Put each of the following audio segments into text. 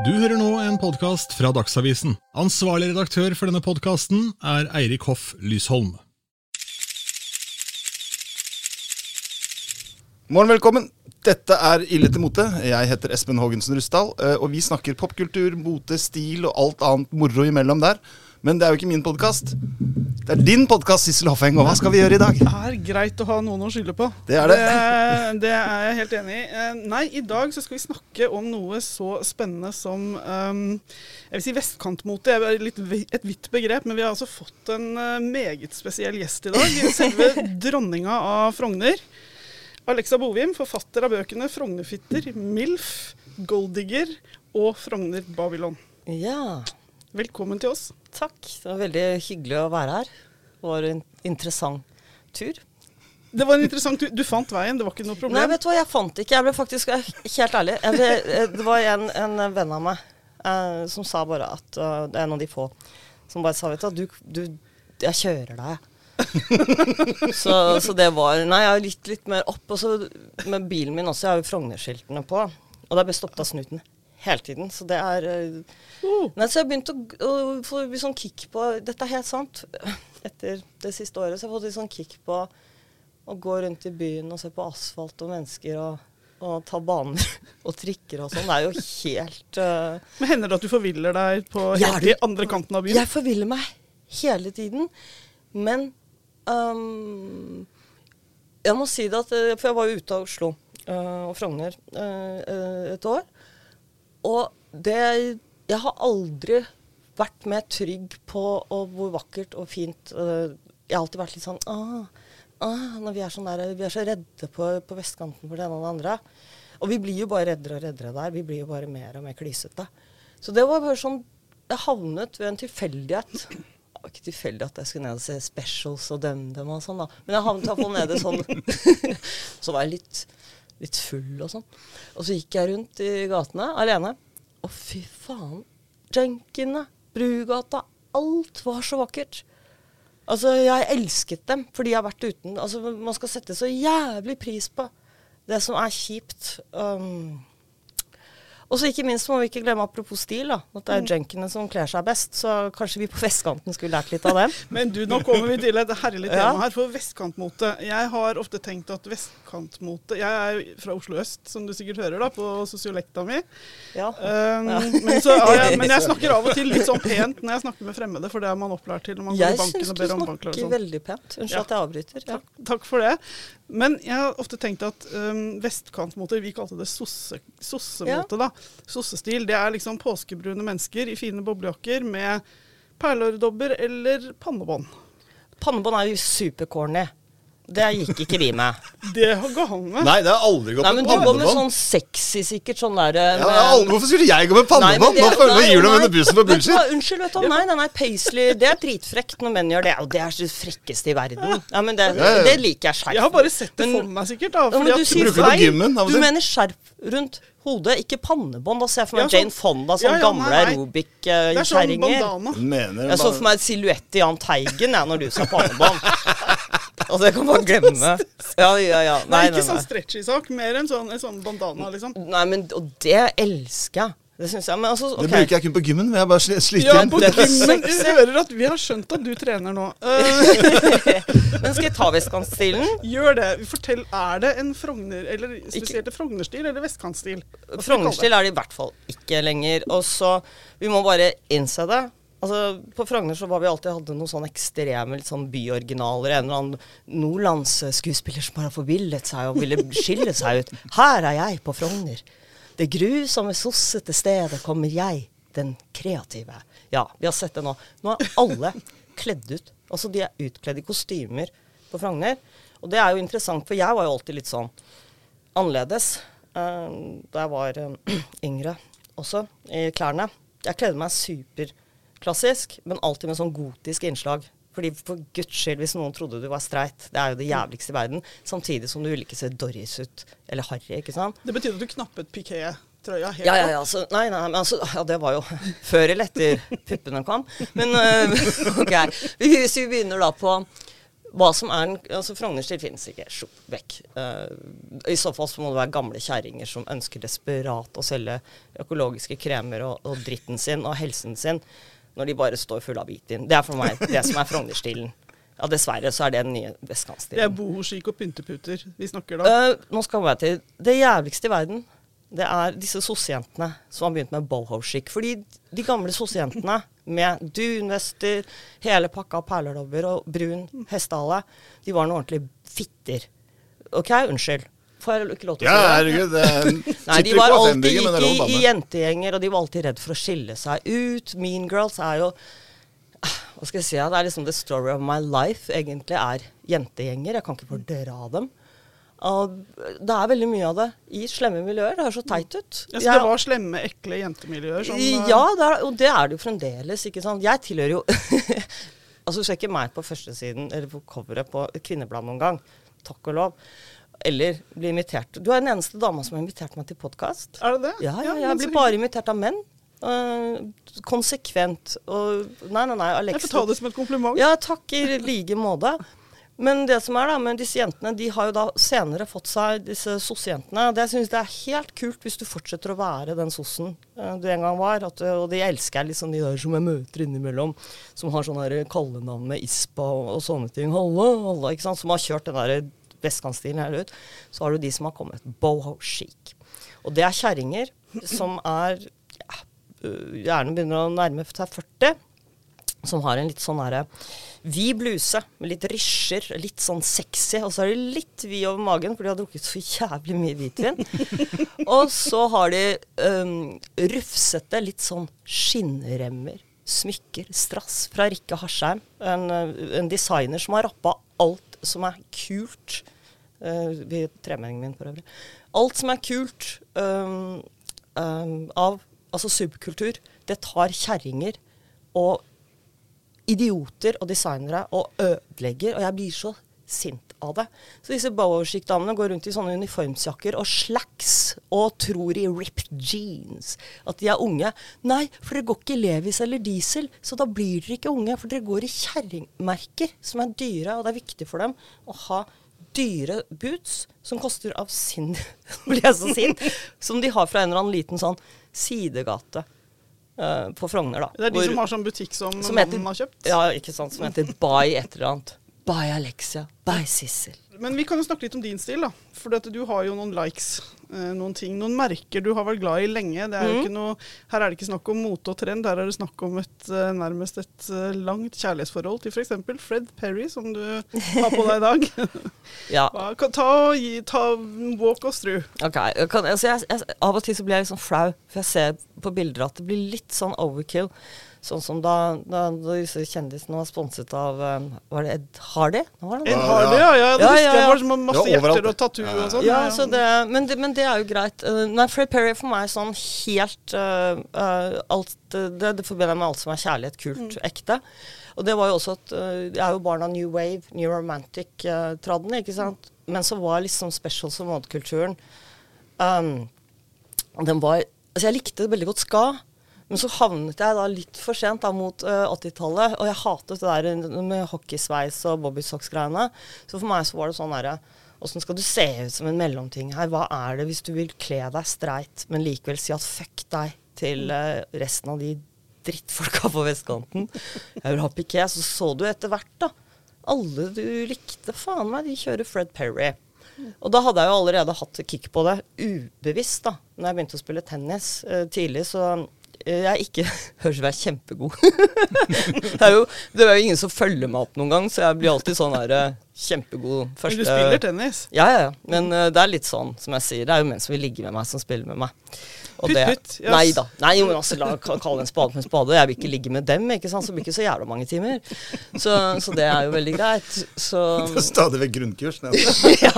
Du hører nå en podkast fra Dagsavisen. Ansvarlig redaktør for denne podkasten er Eirik Hoff Lysholm. Morgen, velkommen. Dette er Ille til mote. Jeg heter Espen Hågensen Rustdal. eh, Og vi snakker popkultur, mote, stil og alt annet moro imellom der. Men det er jo ikke min podkast. Det er din podkast, Sissel Hoffeng. Og hva skal vi gjøre i dag? Det er greit å ha noen å skylde på. Det er det. Det, det er jeg helt enig i. Eh, Nei, i dag så skal vi snakke om noe så spennende som um, Jeg vil si vestkantmote. Det er litt et vidt begrep, men vi har altså fått en eh, meget spesiell gjest i dag. Selve dronninga av Frogner. Alexa Bovim, forfatter av bøkene 'Frognerfitter', 'MILF', 'Golddigger' og 'Frogner Babylon'. Ja, Velkommen til oss. Takk. Det var veldig hyggelig å være her. Det var en interessant tur. Det var en interessant tur. du fant veien, det var ikke noe problem? Nei, vet du hva, jeg fant ikke. Jeg ble faktisk helt ærlig. Ble, eh, det var en, en venn av meg eh, som sa bare at uh, Det er en av de få som bare sa, vet du, du, du jeg kjører deg, så, så det var Nei, jeg har litt, litt mer opp. Og så med bilen min også, jeg har jo Frogner-skiltene på. Og der ble stoppet av snuten hele tiden. Så det er eh, Oh. Nei, så jeg begynte å, å få litt sånn kick på Dette er helt sant. Etter det siste året så har jeg fått litt sånn kick på å gå rundt i byen og se på asfalt og mennesker og, og ta baner og trikker og sånn. Det er jo helt uh, Men Hender det at du forviller deg på helt i andre kanten av byen? Jeg forviller meg hele tiden. Men um, jeg må si det at eh, For jeg var jo ute av Oslo uh, og Frogner øh, et år. Og det Jeg har aldri vært mer trygg på hvor vakkert og fint uh, Jeg har alltid vært litt sånn ah, ah, Når vi er sånn der Vi er så redde på, på vestkanten for det ene og det andre. Og vi blir jo bare reddere og reddere der. Vi blir jo bare mer og mer klysete. Så det var bare sånn Jeg havnet ved en tilfeldighet det var ikke tilfeldig at jeg skulle ned og se specials og dømme dem og sånn, da. Men jeg havnet iallfall nede sånn Så var jeg litt, litt full og sånn. Og så gikk jeg rundt i gatene alene. Og fy faen. Junkiene, Brugata. Alt var så vakkert. Altså, jeg elsket dem fordi jeg har vært uten Altså, man skal sette så jævlig pris på det som er kjipt. Um, og så ikke minst må vi ikke glemme apropos stil, da. At det er junkiene som kler seg best. Så kanskje vi på vestkanten skulle lært litt av dem. Men du, nå kommer vi til et herlig Ja. tema her, for vestkantmote. Jeg har ofte tenkt at vestkantmote Jeg er fra Oslo øst, som du sikkert hører da, på sosiolekta mi. Ja. Um, men, så, jeg, men jeg snakker av og til litt sånn pent når jeg snakker med fremmede, for det er man opplært til når man går Jeg i banken og du ber om banklån. og snakker sånn. veldig pent. Unnskyld Ja. at jeg avbryter. Ja. Takk, takk for det. Men jeg har ofte tenkt at um, vestkantmote, vi kalte det sosse- sossemote, da. Sossestil. Det er liksom påskebrune mennesker i fine boblejakker med perleøredobber eller pannebånd. Pannebånd er jo supercorny. Det gikk ikke vi med. Det ga han med. Nei, det har aldri gått Nei, med men du går med sånn sexy sikkert, sånn der Ja, jeg har aldri, hvorfor skulle jeg gå med pannebånd? Nå føler jeg gir du under bussen for Vet du hva, bullshit. Unnskyld, vet du. Nei, nei, nei, paisley Det er dritfrekt når menn gjør det. Og det er det frekkeste i verden. Ja, men det, Ja, ja. det liker jeg skjerf. Jeg har bare sett det for meg, sikkert. da. Fordi men du at, sier bruker det på gymmen Du mener skjerf rundt hodet, ikke pannebånd. Da ser jeg for meg Ja, sånn- Jane Fonda, sånn Ja, ja, gamle aerobic-kjerringer. sånn Jeg så for meg et silhuett i Jahn Teigen jeg, når du sa pannebånd. altså, jeg kan bare glemme. Ja, ja, ja. Nei, Nei, ikke nei, sånn stretchy sak, mer enn sånn, en sånn bandana, liksom. nei men, og det elsker jeg. Det syns jeg. Men altså, Det bruker jeg kun på gymmen, men jeg bare sliter Ja, igjen. på gymmen. Jeg hører at vi har skjønt at du trener nå. Eh, Men skal jeg ta vestkantstilen? gjør det. Fortell, er det en Frogner, eller spesielt en Frogner-stil eller vestkantstil? Det? Frognerstil er det i hvert fall ikke lenger. Og så Vi må bare innse det. Altså, På Frogner så var vi alltid hadde noen sånn ekstreme litt sånn byoriginaler. En eller annen nordlandsskuespiller som bare forvillet seg og ville skille seg ut. Her er jeg på Frogner. Det grusomme, sossete stedet kommer jeg, den kreative. Ja, vi har sett det nå. Nå er alle kledd ut. Altså, de er utkledd i kostymer på Frogner. Og det er jo interessant, for jeg var jo alltid litt sånn annerledes eh, da jeg var eh, yngre også, i klærne. Jeg kledde meg superklassisk, men alltid med sånn gotisk innslag. Fordi for guds skyld, hvis noen trodde du var streit, det er jo det jævligste i verden. Samtidig som du ville ikke se Doris ut, eller Harry, ikke sant. Det betyr at du knappet piké-trøya helt Ja, ja, ja. Altså, nei, nei, men altså, ja, det var jo før eller etter puppene kom. Men uh, OK. Hvis vi begynner da på hva som er den, altså Frogner-stil finnes ikke. Sjopp, vekk. Uh, I så fall så må det være gamle kjerringer som ønsker desperat å selge økologiske kremer og, og dritten sin og helsen sin når de bare står fulle av hvitvin. Det er for meg det som er Frogner-stilen. Ja, dessverre så er det den nye Det er vestkantstilen. bohoskik og pynteputer vi snakker da. Uh, nå skal jeg til det jævligste i verden. Det er disse sossejentene som har begynt med boho-skikk. Fordi de gamle sossejentene med dunvester, hele pakka perledobber og brun hestehale, de var noen ordentlige fitter. OK, unnskyld. Får jeg ikke lov til å Ja, si det? herregud. Det er, Nei, de var alltid gikk i, i jentegjenger, og de var alltid redd for å skille seg ut. Mean Girls er jo Hva skal jeg si? Det er liksom the story of my life, egentlig, er jentegjenger. Jeg kan ikke fordra dem. Og det er veldig mye av det i slemme miljøer. Det høres så teit ut. Ja, så det var slemme, ekle jentemiljøer som eh, ja, det er, og det er det jo fremdeles. ikke sant? Jeg tilhører jo Altså, Du ser ikke meg på førstesiden eller på coveret på Kvinnebladet noen gang. Takk og lov. Eller bli invitert. Du er den eneste dama som har invitert meg til podkast. Er det det? Ja, ja, ja jeg blir bare invitert av menn. Uh, konsekvent. Og Nei, nei, nei, Jeg Alex. får ta det som et kompliment. Ja, takk i like måte. Men det som er da men disse jentene, de har jo da senere fått seg disse sossejentene. Det syns jeg er helt kult hvis du fortsetter å være den sossen eh, du en gang var. At, og de elsker jeg liksom de der som jeg møter innimellom, som har sånne kallenavn med Ispa og, og sånne ting. Halla, halla, ikke sant. Som har kjørt den der vestkantstilen her ut. Så har du de som har kommet. Boho chic. Og det er kjerringer som er ja, øh, gjerne begynner å nærme seg 40 som har en litt sånn herre vid bluse med litt rysjer, litt sånn sexy. Og så er de litt vid over magen, for de har drukket så jævlig mye hvitvin. og så har de um, rufsete, litt sånn skinnremmer, smykker, strass fra Rikke Harsheim. En, en designer som har rappa alt som er kult. Uh, vi tremenningen min, for øvrig. Alt som er kult um, um, av altså subkultur, det tar kjerringer og idioter og designere og ødelegger, og jeg blir så sint av det. Så disse Bowerchick-damene går rundt i sånne uniformsjakker og slacks og tror i ripped jeans. At de er unge. Nei, for dere går ikke i Levis eller Diesel, så da blir dere ikke unge. For dere går i kjerringmerker som er dyre, og det er viktig for dem å ha dyre boots som koster av sin blir jeg så sint, som de har fra en eller annen liten sånn sidegate eh, på Frogner, da. Det er de hvor- som har sånn butikk som, som mannen heter, har kjøpt. Ja, ikke sant. Som heter Buy et eller annet. By Alexia. By Sissel. Men vi kan jo snakke litt om din stil, da. For du har jo noen likes, eh, noen ting, noen merker du har vært glad i lenge. Det er ikke noe, her er det ikke snakk om mote og trend, her er det snakk om et, eh, nærmest et eh, langt kjærlighetsforhold til f.eks. Fred Perry, som du har på deg i dag. Ja. Ta, gi, ta walk us through. Okay. Jeg kan, altså jeg, jeg, av og til så blir jeg litt sånn flau, for jeg ser på bilder at det blir litt sånn overkill. Sånn som da, da, disse kjendisene var sponset av um, Var det Ed Hardy? Nå var det Ed Hardy, ja. ja. ja, det Ja, jeg var som masse hjerter og tattoo og sånn. Ja, så det, men, det, men det er jo greit. Uh, nei, Fred Perry er for meg sånn helt uh, uh, alt, det, det forbinder jeg med alt som er kjærlighet, kult, ekte. Og det var jo også at uh, Jeg er jo barn av New Wave, New Romantic-tradden, ikke sant. Men så var liksom specials og modekulturen um, Den var Altså, jeg likte veldig godt ska. Men så havnet jeg da litt for sent da mot uh, 80-tallet, og jeg hatet det der med hockeysveis og bobbysocks-greiene. Så for meg så var det sånn derre Åssen skal du se ut som en mellomting her? Hva er det hvis du vil kle deg streit, men likevel si at fuck deg til uh, resten av de drittfolka på vestkanten? Jeg vil ha piké. Så så du etter hvert, da. Alle du likte, faen meg, de kjører Fred Perry. Og da hadde jeg jo allerede hatt kick på det, ubevisst, da. Når jeg begynte å spille tennis Uh, tidlig, så eh, jeg er ikke Høres ut som jeg er kjempegod. det, er jo, det er jo ingen som følger meg opp noen gang, så jeg blir alltid sånn her kjempegod kjempegod Men du spiller tennis. Ja, ja, ja. Men eh, det er litt sånn, som jeg sier, det er jo menn som vil ligge med meg, som spiller med meg. Det- pytt, yes. Nei da. Nei, men altså, la ka- kalle en spade for en spade. Jeg vil ikke ligge med dem, ikke sant. Så det blir ikke så jævla mange timer. Så, så det er jo veldig greit. Så Det er Stadig vekk grunnkurs. nede. ja,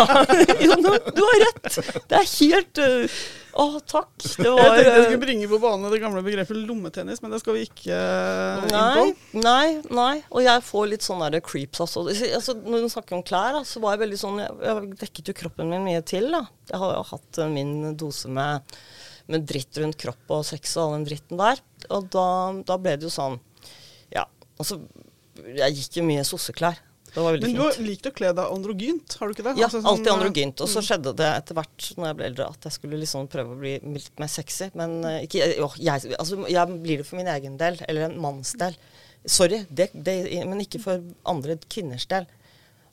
jo, du har rett. Det er helt uh, Å, takk. Det Jeg tenkte jeg øh, skulle bringe på bane det gamle begrepet lommetennis, men det skal vi ikke inn Nei, på. nei, nei. Og jeg får litt sånn derre creeps altså. altså. Når du snakker om klær, da, så var jeg veldig sånn Jeg, jeg dekket jo kroppen min mye til, da. Jeg har jo hatt uh, min dose med, med dritt rundt kropp og sex og all den dritten der. Og da, da ble det jo sånn Ja. Altså, jeg gikk jo mye sosseklær. Det var veldig Men du fint. har likt å kle deg androgynt, har du ikke det? Ja, Altså sånn, alltid eh, androgynt. Og så skjedde det etter hvert når jeg ble eldre, at jeg skulle liksom prøve å bli litt mer sexy. Men uh, ikke, jo, jeg, altså, jeg blir det for min egen del, eller en manns del. Sorry, det, det, men ikke for andre kvinners del.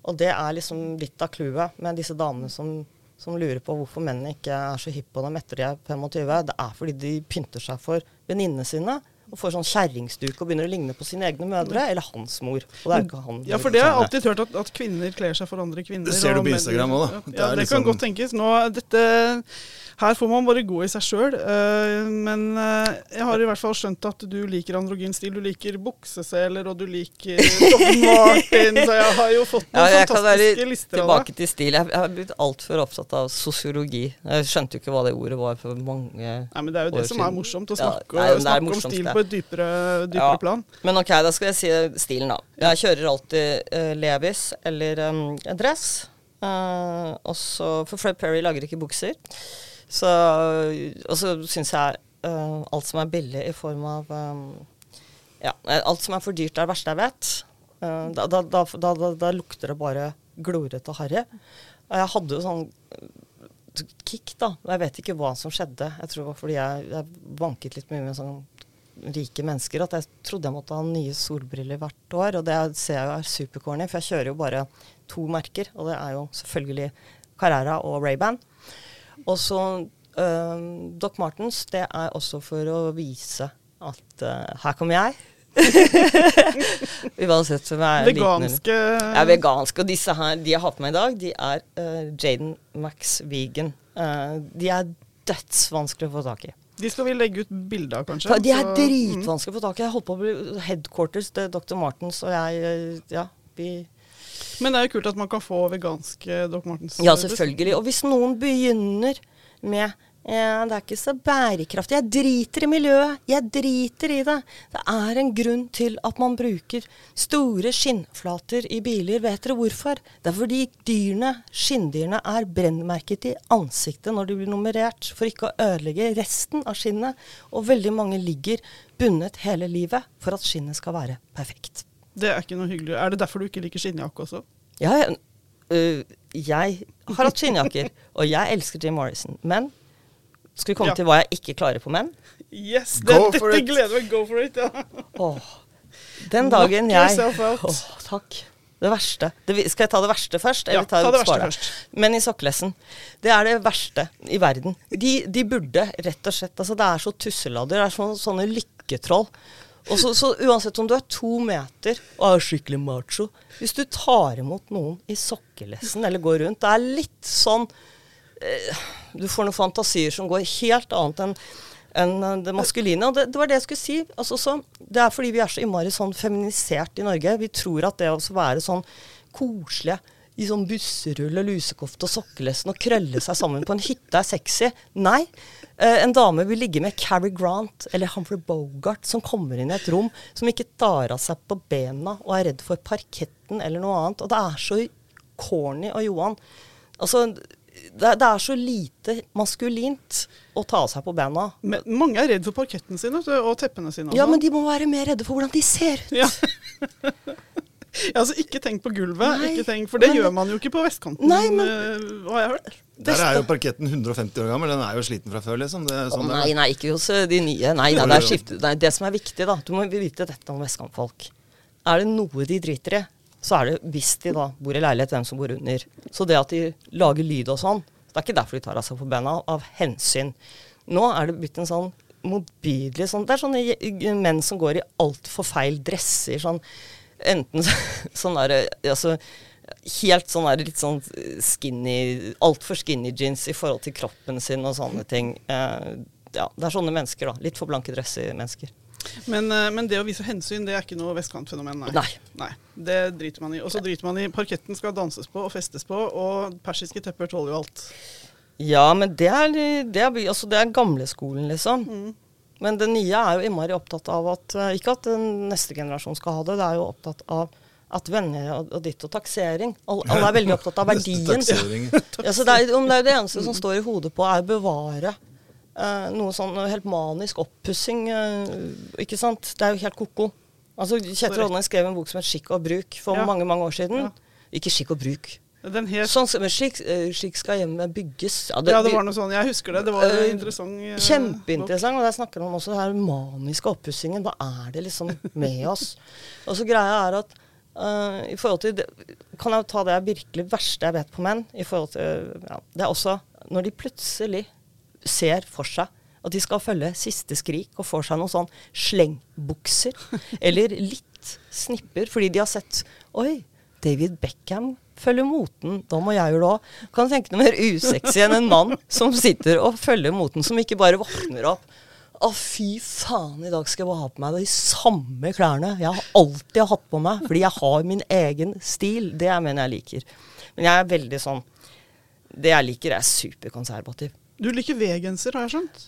Og det er liksom litt av clouet med disse damene som, som lurer på hvorfor mennene ikke er så hypp på dem etter de er 25. Det er fordi de pynter seg for venninnene sine. Og får sånn kjerringsduke og begynner å ligne på sine egne mødre, eller hans mor. Og det er ikke han. Ja, for det har jeg alltid hørt, at, at kvinner kler seg for andre kvinner. Det ser du på Instagram òg, da. Ja, Det ja, det liksom- kan godt tenkes. Nå, dette, her får man bare gå i seg sjøl. men uh, jeg har i hvert fall skjønt at du liker androgyn stil. Du liker bukseseler, og du liker Doc Martin. Så jeg har jo fått Ja, noen jeg kan være fantastiske lister av tilbake til stil. Jeg, har blitt altfor opptatt av sosiologi. Jeg skjønte jo ikke hva det ordet var for mange Nei, men Det er jo det år som er morsomt, å Ja, snakke, nei, men det er snakke om stil det. På et dypere, dypere Ja. plan. Men ok, da skal jeg si stilen, da. Jeg kjører alltid uh, Levis eller um, dress. Uh, også, for Fred Perry lager ikke bukser. Så, og så syns jeg uh, alt som er billig i form av um, Ja, eh, alt som er for dyrt, er det verste jeg vet. Uh, da, da, da, da, lukter det bare glorete og harry. Og jeg hadde jo sånn eh, kick, da. Jeg vet ikke hva som skjedde. Jeg tror det var fordi jeg, jeg vanket litt mye med sånn rike mennesker at jeg trodde jeg måtte ha nye solbriller hvert år. Og det ser jeg jo er supercorny, for jeg kjører jo bare to merker. Og det er jo selvfølgelig Carrera og Ray-Ban. Og så øh, Doc Martens, det er også for å vise at øh, her kommer jeg. Uansett om jeg er liten Veganske jeg er vegansk, og disse her, de jeg har på meg i dag, de er uh, Jaden Max Vegan. Uh, de er dødsvanskelig å få tak i. De skal vi legge ut bilde av, kanskje. De er dritvanskelig å få tak i. Jeg holdt på å bli headquarters til Dr. Martens, og jeg eh, Ja, vi. Men det er jo kult at man kan få veganske Doc Martens. Ja, selvfølgelig. Og hvis noen begynner med ja, det er ikke så bærekraftig. Jeg driter i miljøet. Jeg driter i det. Det er en grunn til at man bruker store skinnflater i biler. Vet dere hvorfor? Det er fordi dyrene, skinndyrene er brennmerket i ansiktet når de blir nummerert, for ikke å ødelegge resten av skinnet. Og veldig mange ligger bundet hele livet for at skinnet skal være perfekt. Det er ikke noe hyggelig. Er det derfor du ikke liker skinnjakke også? Ja, jeg, øh, jeg har hatt skinnjakker, og jeg elsker Jim Morrison. Men skal vi komme Ja. til hva jeg ikke klarer på menn? Yes! Det, dette it. gleder meg. Go for it. Ja. Åh, den dagen Knock jeg. Åh, Takk. Det verste. Det, skal jeg ta det verste først? Ja, Eller ta ta det verste først. Men i sokkelessen. Det er det verste i verden. De, de burde rett og slett altså Det er så tusseladder. Det er sånne, sånne lykketroll. Og så, så uansett om du er to meter og er skikkelig macho Hvis du tar imot noen i sokkelessen eller går rundt Det er litt sånn Du får noen fantasier som går helt annet enn enn eh, det maskuline. Og det, det var det jeg skulle si. Altså, så, det er fordi vi er så innmari sånn feminisert i Norge. Vi tror at det å være sånn koselige i sånn busserull og lusekofte og sokkelesten og krølle seg sammen på en hytte er sexy. Nei. Eh, en dame vil ligge med Carrie Grant eller Humphrey Bogart som kommer inn i et rom som ikke tar av seg på bena og er redd for parketten eller noe annet. Og det er så corny av Johan. Altså, det, er- det er så lite maskulint å ta seg på bena. Men mange er redd for parketten sin og teppene sine. Ja, men de må være mer redde for hvordan de ser ut. Ja. Ja, altså, ikke tenk på gulvet. Nei, ikke tenk, for det men- gjør man jo ikke på vestkanten, Nei, men- eh, har jeg hørt. Der er jo parketten 150 år gammel. Den er jo sliten fra før, liksom. Det sånn Å det nei, nei, ikke hos eh, de nye. Nei, nei, det er skiftet, Nei, det som er viktig, da Du må vite dette om vestkantfolk. Er det noe de driter i, så er det hvis de da bor i leilighet, hvem som bor under. Så det at de lager lyd og sånn, det er ikke derfor de tar av seg på bena, av hensyn. Nå er det blitt en sånn motbydelig sånn Det er sånne menn som går i altfor feil dresser. Sånn enten sånn derre Altså helt sånn der litt sånn skinny Altfor skinny jeans i forhold til kroppen sin og sånne ting. Eh, ja, det er sånne mennesker, da. Litt for blanke dresser-mennesker. Men, eh, men det å vise hensyn, det er ikke noe vestkantfenomen, nei. Nei. Nei, Det driter man i. Og så driter man i parketten skal danses på og festes på, og persiske tepper tåler jo alt. Ja, men det er, det er, altså det er gamleskolen, liksom. Mm. Men det nye er jo innmari opptatt av at eh, Ikke at den neste generasjon skal ha det, det er jo opptatt av at venner og, ditt og taksering. Alle, alle er veldig opptatt av verdien. Ja, så det, er, om det er jo det eneste som står i hodet på, er å bevare noe sånn helt manisk oppussing. eh, ikke sant? Det er jo helt ko-ko. Altså, Kjetil Aanes skrev en bok som het 'Skikk og bruk' for Ja. mange mange år siden. Ja. Ikke 'Skikk og bruk'. Den het Sånn som slik, eh, slik skal hjemmet bygges. Ja, Ja, det var noe sånn. Jeg husker det. Det var Eh, interessant Uh. Kjempeinteressant. Og der snakker om også den maniske oppussingen. Hva er det liksom med oss? Og så greia er at uh, i forhold til det, Kan jeg ta det virkelig verste jeg vet på menn? i forhold til, ja, Det er også når de plutselig ser for seg at de skal følge siste skrik og får seg noen sånn slengbukser. eller litt snipper fordi de har sett Oi, David Beckham følger moten. Da må jeg gjøre det òg. Kan du tenke noe mer usexy enn en mann som sitter og følger moten, som ikke bare våkner opp å, fy faen, i dag skal jeg bare ha på meg de samme klærne jeg har alltid hatt på meg, fordi jeg har min egen stil. Det er mener jeg liker. Men jeg er veldig sånn Det jeg liker, er superkonservativ. Du liker V-genser, har jeg skjønt?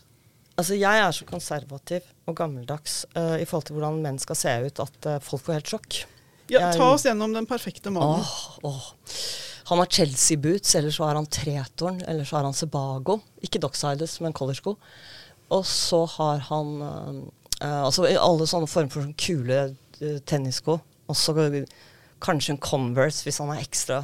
Altså, jeg er så konservativ og gammeldags uh, i forhold til hvordan menn skal se ut, at uh, folk får helt sjokk. Ja, Jeg- ta oss gjennom den perfekte mannen. Åh, åh. Han har Chelsea-boots, eller så har han Tretorn, eller så har han Sebago. Ikke Docksiders, men collegesko. Og så har han eh, altså alle sånne former for sånne kule tennissko. Og så eh, kanskje en Converse hvis han er ekstra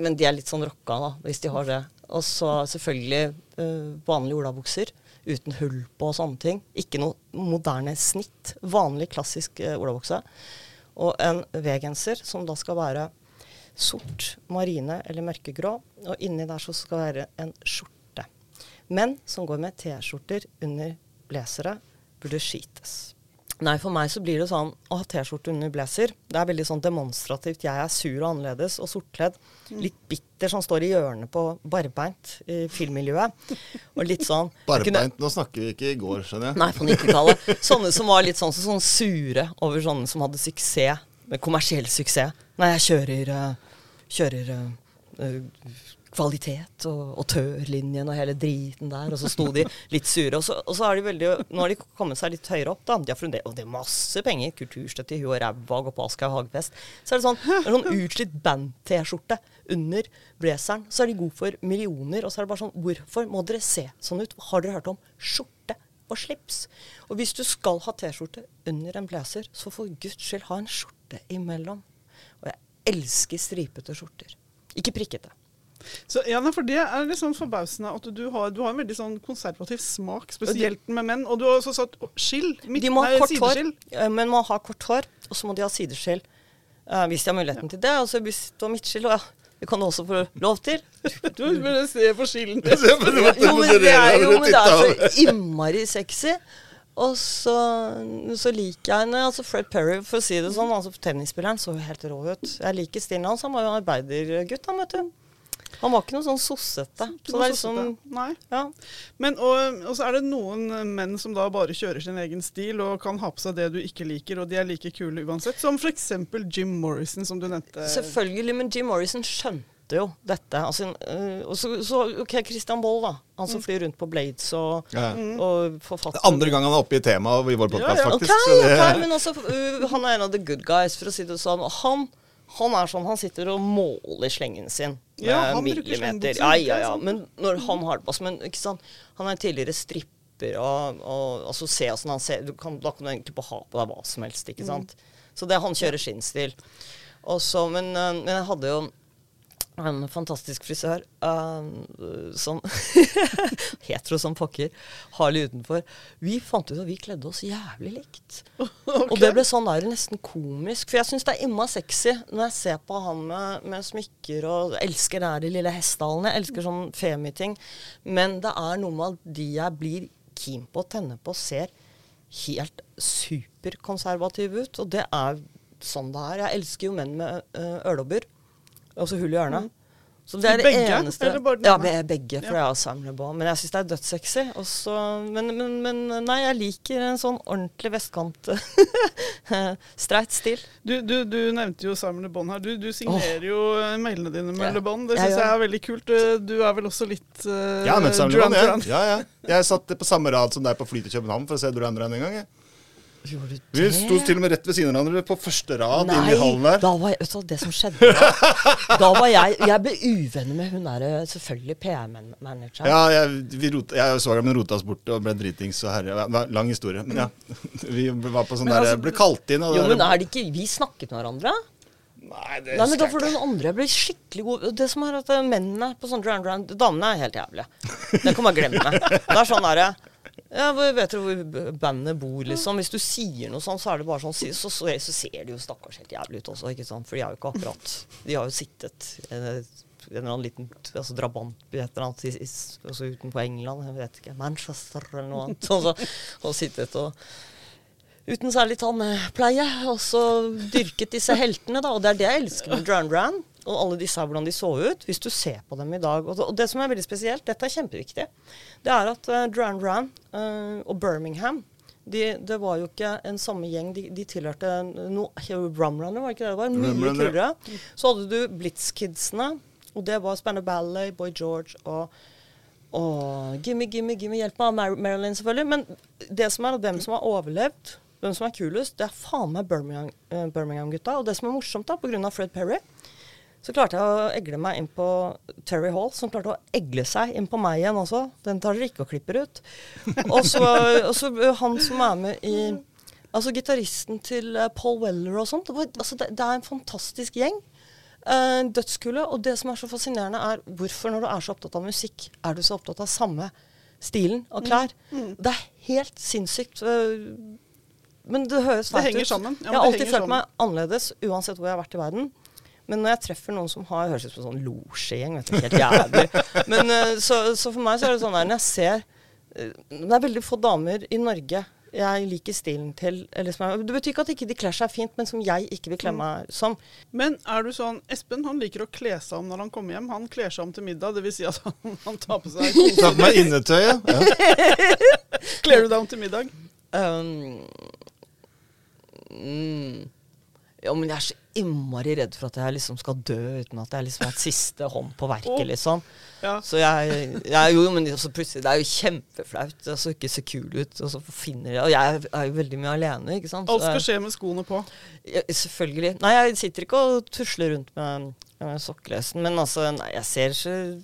Men de er litt sånn rocka, da, hvis de har det. Og så selvfølgelig uh, vanlige olabukser uten hull på og sånne ting. Ikke noe moderne snitt. Vanlig, klassisk uh, olabukse. Og en V-genser som da skal være sort, marine eller mørkegrå. Og inni der så skal det være en skjorte. Menn som går med T-skjorter under blazere, burde skites. Nei, for meg så blir det sånn å ha T-skjorte under blazer. Det er veldig sånn demonstrativt. Jeg er sur og annerledes og sortkledd. Litt bitter som står i hjørnet på barbeint i filmmiljøet. Og litt sånn Barbeint? kunne-. Nå snakker vi ikke i går, skjønner jeg. Nei, på 90-tallet. Sånne som var litt sånn, så, sånn sure over sånne som hadde suksess, med kommersiell suksess. Nei, jeg kjører, eh, kjører eh, kvalitet og, og tørlinjen og hele driten der. Og så sto de litt sure. Og så, og så er de veldig Nå har de kommet seg litt høyere opp, da. De har og det er masse penger. Kulturstøtte i huet og ræva, gå på Aschehoug hagefest. Så er det sånn, er sånn utslitt band-T-skjorte under blazeren. Så er de god for millioner. Og så er det bare sånn Hvorfor må dere se sånn ut? Har dere hørt om skjorte? og slips. Og hvis du skal ha T-skjorte under en blazer, så for guds skyld ha en skjorte imellom. Og jeg elsker stripete skjorter. Ikke prikkete. Så, ja, for Det er litt sånn forbausende at du har, du har en veldig sånn konservativ smak, spesielt med menn. Og du har også satt skill. Midt, De må ha nei, kort hår, sideskill. men må ha kort hår, og så må de ha sideskill. Uh, hvis de har muligheten til det. Altså hvis du har midtskill, og ja, det kan du også få lov til. Du burde se på skillen. Jo, men det er jo men det er så innmari sexy. Og så, så liker jeg henne. Altså Fred Perry, for å si det sånn, altså tennisspilleren så jo helt rå ut. Jeg liker stilen hans. Han var jo arbeidergutt, han, vet du. Han var ikke noe sånn sossete. Så det er liksom Nei. Ja. Men, og, og så er det noen menn som da bare kjører sin egen stil og kan ha på seg det du ikke liker, og de er like kule uansett. Som f.eks. Jim Morrison, som du nevnte. Selvfølgelig, men Jim Morrison skjønte jo dette. Altså, øh, og så, så OK, Christian Boll, da. Han som flyr rundt på Blades og, Ja. og forfatter er andre gang han er oppe i temaet i vår podkast, Ja, ja. Ok, faktisk. det, Okay, men også, uh, han er en av the good guys, for å si det sånn. Han, han er sånn, han sitter og måler slengen sin. Ja, med bruker millimeter. Ja, ja, ja. Men når han har det Men ikke sant, han er tidligere stripper, og, og altså, se åssen han ser du kan, Da kan du egentlig bare ha på deg hva som helst, ikke sant. Så det, han kjører sin stil. Også, men, øh, men jeg hadde jo en fantastisk frisør Uh, sånn hetero som pokker, Harley utenfor. Vi fant ut at vi kledde oss jævlig likt. Og det ble sånn der nesten komisk. For jeg syns det er imma sexy når jeg ser på han med, med smykker og elsker det her de lille hestehalen. Jeg elsker sånn femi-ting. Men det er noe med at de jeg blir keen på å tenne på, ser helt superkonservative ut. Og det er sånn det er. Jeg elsker jo menn med øh, ørelobber. Altså hull i ørene. Så det er det Begge, eneste eller bare Ja, med be- begge, for Ja. jeg har samlebånd. Men jeg syns det er dødssexy. Også, Men, men, men nei, jeg liker en sånn ordentlig vestkant streit stil. Du, du, du nevnte jo samlebånd Le her. Du, du signerer jo eh, mailene dine med Ja. Bon. Det syns jeg, jeg er veldig kult. Du er vel også litt uh, Ja, men samlebånd, ja. ja, ja. Jeg satt på samme rad som deg på fly til København for å se Duran Duran en gang. Jeg. Gjorde du Vi sto til og med rett ved siden av hverandre på første rad inne i hallen Nei, der. da var jeg, det som skjedde da, da var jeg Jeg ble uvenner med hun der eh, selvfølgelig PR-manageren. Ja, jeg, vi rota, jeg og svogeren min rota oss bort og ble dritings og herre. Det Lang historie. Men ja. Vi var på sånn der altså- Ble kalt inn. Og Jo, men er det ikke Vi snakket med hverandre? Nei, det Nei, men da får du den andre bli skikkelig god. Det som er at mennene på sånn Drown Drown Damene er helt jævlige. Det kan man glemme. Det er sånn derre ja, Vet du hvor bandet bor, liksom? Hvis du sier noe sånn, så er det bare sånn Så, så, så ser de jo stakkars helt jævlig ut også, ikke sant? For de er jo ikke akkurat De har jo sittet en, en eller annen liten altså drabant et eller annet i- i- altså utenpå England, jeg vet ikke, Manchester eller noe annet, og, så, og sittet og uten særlig tannpleie, og så dyrket disse heltene, da. Og det er det jeg elsker med Drown Dran. Og alle disse hvordan de så ut. Hvis du ser på dem i dag. Og, det som er veldig spesielt, dette er kjempeviktig, det er at uh, Duran Duran uh, og Birmingham de, det var jo ikke en samme gjeng. De, de tilhørte noe Rumrunner, var ikke det det var? Mye kulere. Så hadde du Blitzkidsene, og det var Spanner Ballet, Boy George og og gimme, gimme, gimme, hjelp meg. Mar Marilyn, selvfølgelig. Men det som er at hvem som har overlevd, hvem som er kulest, det er faen meg Birmingham-gutta. Birmingham-gutta. og det som er morsomt, da, pga. Fred Perry, så klarte jeg å egle meg inn på Terry Hall, som klarte å egle seg inn på meg igjen også. Den tar dere ikke og klipper ut. Og så han som er med i Altså gitaristen til eh, Paul Weller og sånt. Det, var, altså, det, det er en fantastisk gjeng. Uh, dødskule. Og det som er så fascinerende, er hvorfor når du er så opptatt av musikk, er du så opptatt av samme stilen og klær. Det er helt sinnssykt. Uh, men det høres fælt ut. sammen. Ja, jeg har alltid følt meg annerledes uansett hvor jeg har vært i verden. Men når jeg treffer noen som har Høres ut som en sånn losjegjeng. vet du, Helt jævlig. Men øh, så, så for meg så er det sånn der når jeg ser øh, Det er veldig få damer i Norge jeg liker stilen til. Eller som er, det betyr ikke at ikke de kler seg fint, men som jeg ikke vil kle meg som. Men er du sånn Espen han liker å kle seg om når han kommer hjem. Han kler seg om til middag, dvs. Si at han, han tar på seg Ta på meg innetøyet. Ja. Kler du deg om til middag? Um, mm, ja, men jeg er så innmari redd for at jeg liksom skal dø uten at jeg liksom har et siste hånd på verket, liksom. Ja. Så jeg, jeg jo, men så plutselig, Det er jo kjempeflaut. Det så ikke så kul ut. Og så finner jeg Og jeg er- er jo veldig mye alene, ikke sant. Alt skal skje med skoene på. ja, selvfølgelig. Nei, jeg sitter ikke og tusler rundt med, med sokkelesen, men altså, nei, jeg ser så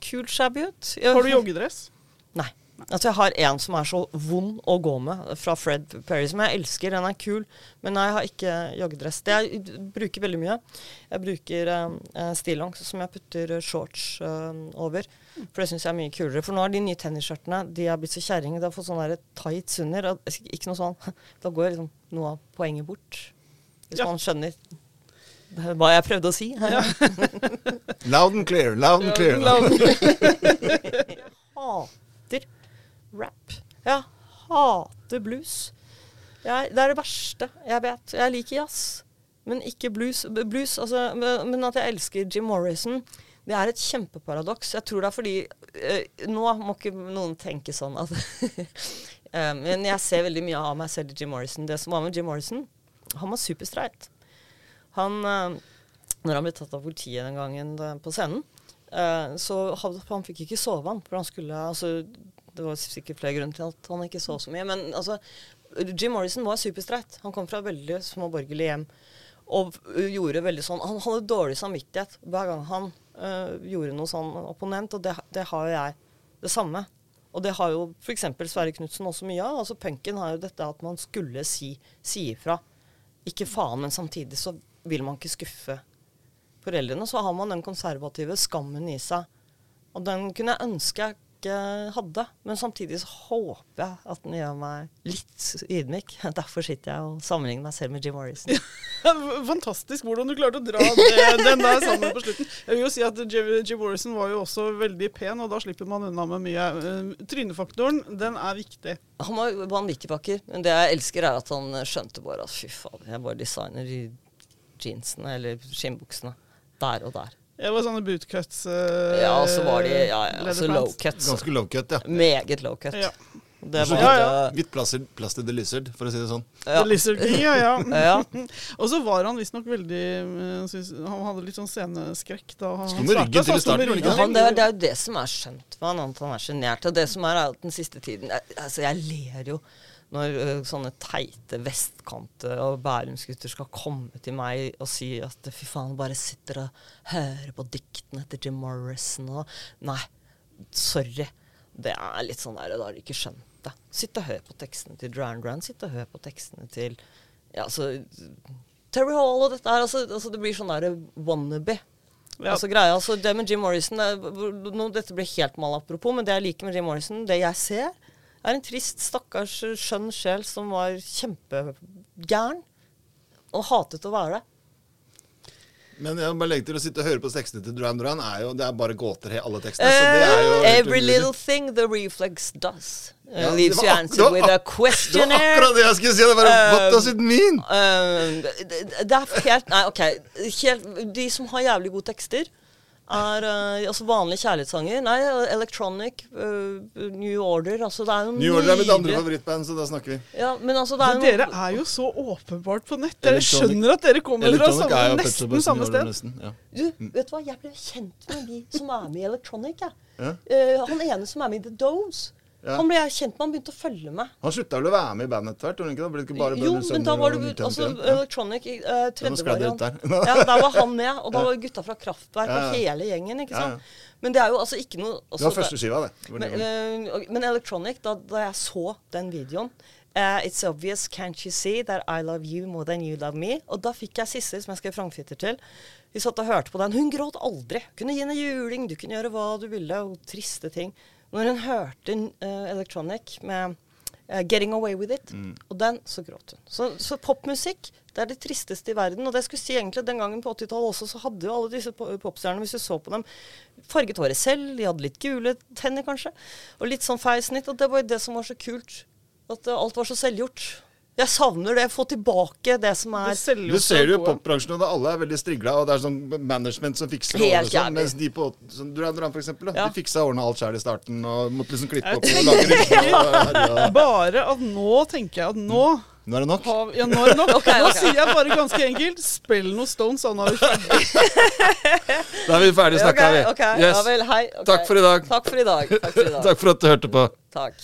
kul shabby ut. Jeg- Har du joggedress? Nei. Altså Jeg har en som er så vond å gå med, fra Fred Perry, som jeg elsker. Den er kul, men jeg har ikke joggedress. Det jeg bruker veldig mye. Jeg bruker eh, stillongs som jeg putter eh, shorts eh, over. For det syns jeg er mye kulere. For nå er de nye tennisskjørtene de er blitt så kjerringer. De har fått sånne tights under. Ikke noe sånn. Da går liksom noe av poenget bort. Hvis Ja. man skjønner hva jeg prøvde å si. Loud and clear. Loud and clear. Jeg hater rap. Jeg hater blues. Jeg, det er det verste jeg vet. Jeg liker jazz, men ikke blues. Blues, altså, men at jeg elsker Jim Morrison, det er et kjempeparadoks. Jeg tror det er fordi øh, Nå må ikke noen tenke sånn at um, Men jeg ser veldig mye av meg selv i Jim Morrison. Det som var med Jim Morrison, han var superstreit. Han øh, Når han ble tatt av politiet den gangen på scenen, øh, så han fikk ikke sove han. For han skulle altså, Det var sikkert flere grunner til at han ikke så så mye. Men altså, Jim Morrison var superstreit. Han kom fra veldig små borgerlige hjem. Og gjorde veldig sånn Han hadde dårlig samvittighet hver gang han øh, gjorde noe sånn opponent, og det, det har jo jeg det samme. Og det har jo f.eks. Sverre Knutsen også mye av. Altså Punken har jo dette at man skulle si, si ifra. Ikke faen, men samtidig så vil man ikke skuffe foreldrene. Så har man den konservative skammen i seg. Og den kunne jeg ønske jeg ikke hadde. Men samtidig så håper jeg at den gjør meg litt ydmyk. Derfor sitter jeg og sammenligner meg selv med Jim Morrison. Fantastisk hvordan du klarte å dra det, den der sammen på slutten. Jeg vil jo si at Jim Morrison var jo også veldig pen, og da slipper man unna med mye. Eh, Trynefaktoren, den er viktig. Han var vanvittig vakker. Men det jeg elsker, er at han skjønte bare at fy fader, jeg bare designer i jeansene eller skinnbuksene. Der og der. Jeg var sånne bootcuts. Uh, Ja, og så var de ja, ja, altså leather low cuts. Ganske low cut, ja. Meget low cut. Ja. Det var Ja, ja. eh, Hvitt plass til the lizard, for å si det sånn. ja. The Lizard King, ja, ja. Ja. Og så var han visstnok veldig eh, synes, Han hadde litt sånn sceneskrekk da han Sto med ryggen til i starten, Ja, han, det, er, det er jo det som er skjønt med han, at han er sjenert. Og det som er, er at den siste tiden Altså, jeg ler jo når øh, sånne teite vestkante- og bærumsgutter skal komme til meg og si at fy faen, bare sitter og hører på diktene til Jim Morrison og Nei, sorry. Det er litt sånn der, da har de ikke skjønt det. Sitt og hør på tekstene til Duran Duran. Sitt og hør på tekstene til ja, altså, Terry Hall og dette her. Altså, altså det blir sånn der wannabe. Ja. Altså greia, altså Det med Jim Morrison det, nå, Dette blir helt mal apropos, men det jeg liker med Jim Morrison, det jeg ser, er en trist, stakkars, skjønn sjel som var kjempegæren. Og hatet å være det. Men jeg bare legger til å sitte og høre på tekstene til Duran Duran er jo, det er bare gåter i alle tekstene. det Eh, every umulig. little thing the reflex does uh, Ja, leaves you answered with a questionnaire. Det var akkurat det jeg skulle si! Det var, What does it mean? Uh, det, det er helt Nei, OK. Helt, de som har jævlig gode tekster, er uh, altså vanlige kjærlighetssanger. Nei, electronic, uh, New Order Altså, det er jo New Order er mitt andre favorittband, så da snakker vi. Ja, men altså, det er Men dere er jo så åpenbart på nett. Dere skjønner at dere kommer fra samme, nesten samme sted. nesten, ja. Du, vet du hva? Jeg ble kjent med de som er med i Electronic, jeg. Ja. Uh, han ene som er med i The Doves. Ja. Han ble jeg kjent med, han begynte å følge meg. Han slutta vel å være med i bandet etter hvert? det? Det jo, men da var det altså. Electronic uh, tredje variant. ja, der var han med, og da var gutta fra Kraftverk og hele gjengen. ikke sant? Men det er jo altså ikke noe Det altså, var første skiva, det. det. men, det. eh, men Electronic, da, da jeg så den videoen uh, It's obvious, can't you see that I love you more than you love me? Og da fikk jeg Sissel, som jeg skrev frangfitter til. Vi satt og hørte på den. Hun gråt aldri. Kunne gi henne juling, du kunne gjøre hva du ville, og triste ting. Når hun hørte uh, Electronic med uh, 'Getting Away With It', Mm. og den, så gråt hun. Så, så popmusikk, det er det tristeste i verden. Og det skulle si egentlig den gangen på 80-tallet også, så hadde jo alle disse po- popstjernene, hvis du så på dem, farget håret selv, de hadde litt gule tenner kanskje, og litt sånn feil snitt. Og det var jo det som var så kult. At alt var så selvgjort. Jeg savner det. Få tilbake det som er Det Du ser det jo i popbransjen, og alle er veldig strigla, og det er sånn management som fikser Helt årene sånn, mens de på sånn Duran Duran, for eksempel, Ja. de fiksa årene alt sjøl i starten, og måtte liksom klippe opp og lage rytme. og herja. Bare at nå tenker jeg at nå Nå er det nok. har Ja, nå er det nok. Okay, Nå sier jeg bare ganske enkelt spill noe Stones, sånn har er vi ferdig. Da er vi ferdig Ok, okay, vi. Yes. ja vel, hei. Takk for i dag. Takk for i dag. Takk for, i dag. Takk for at du hørte på. Takk.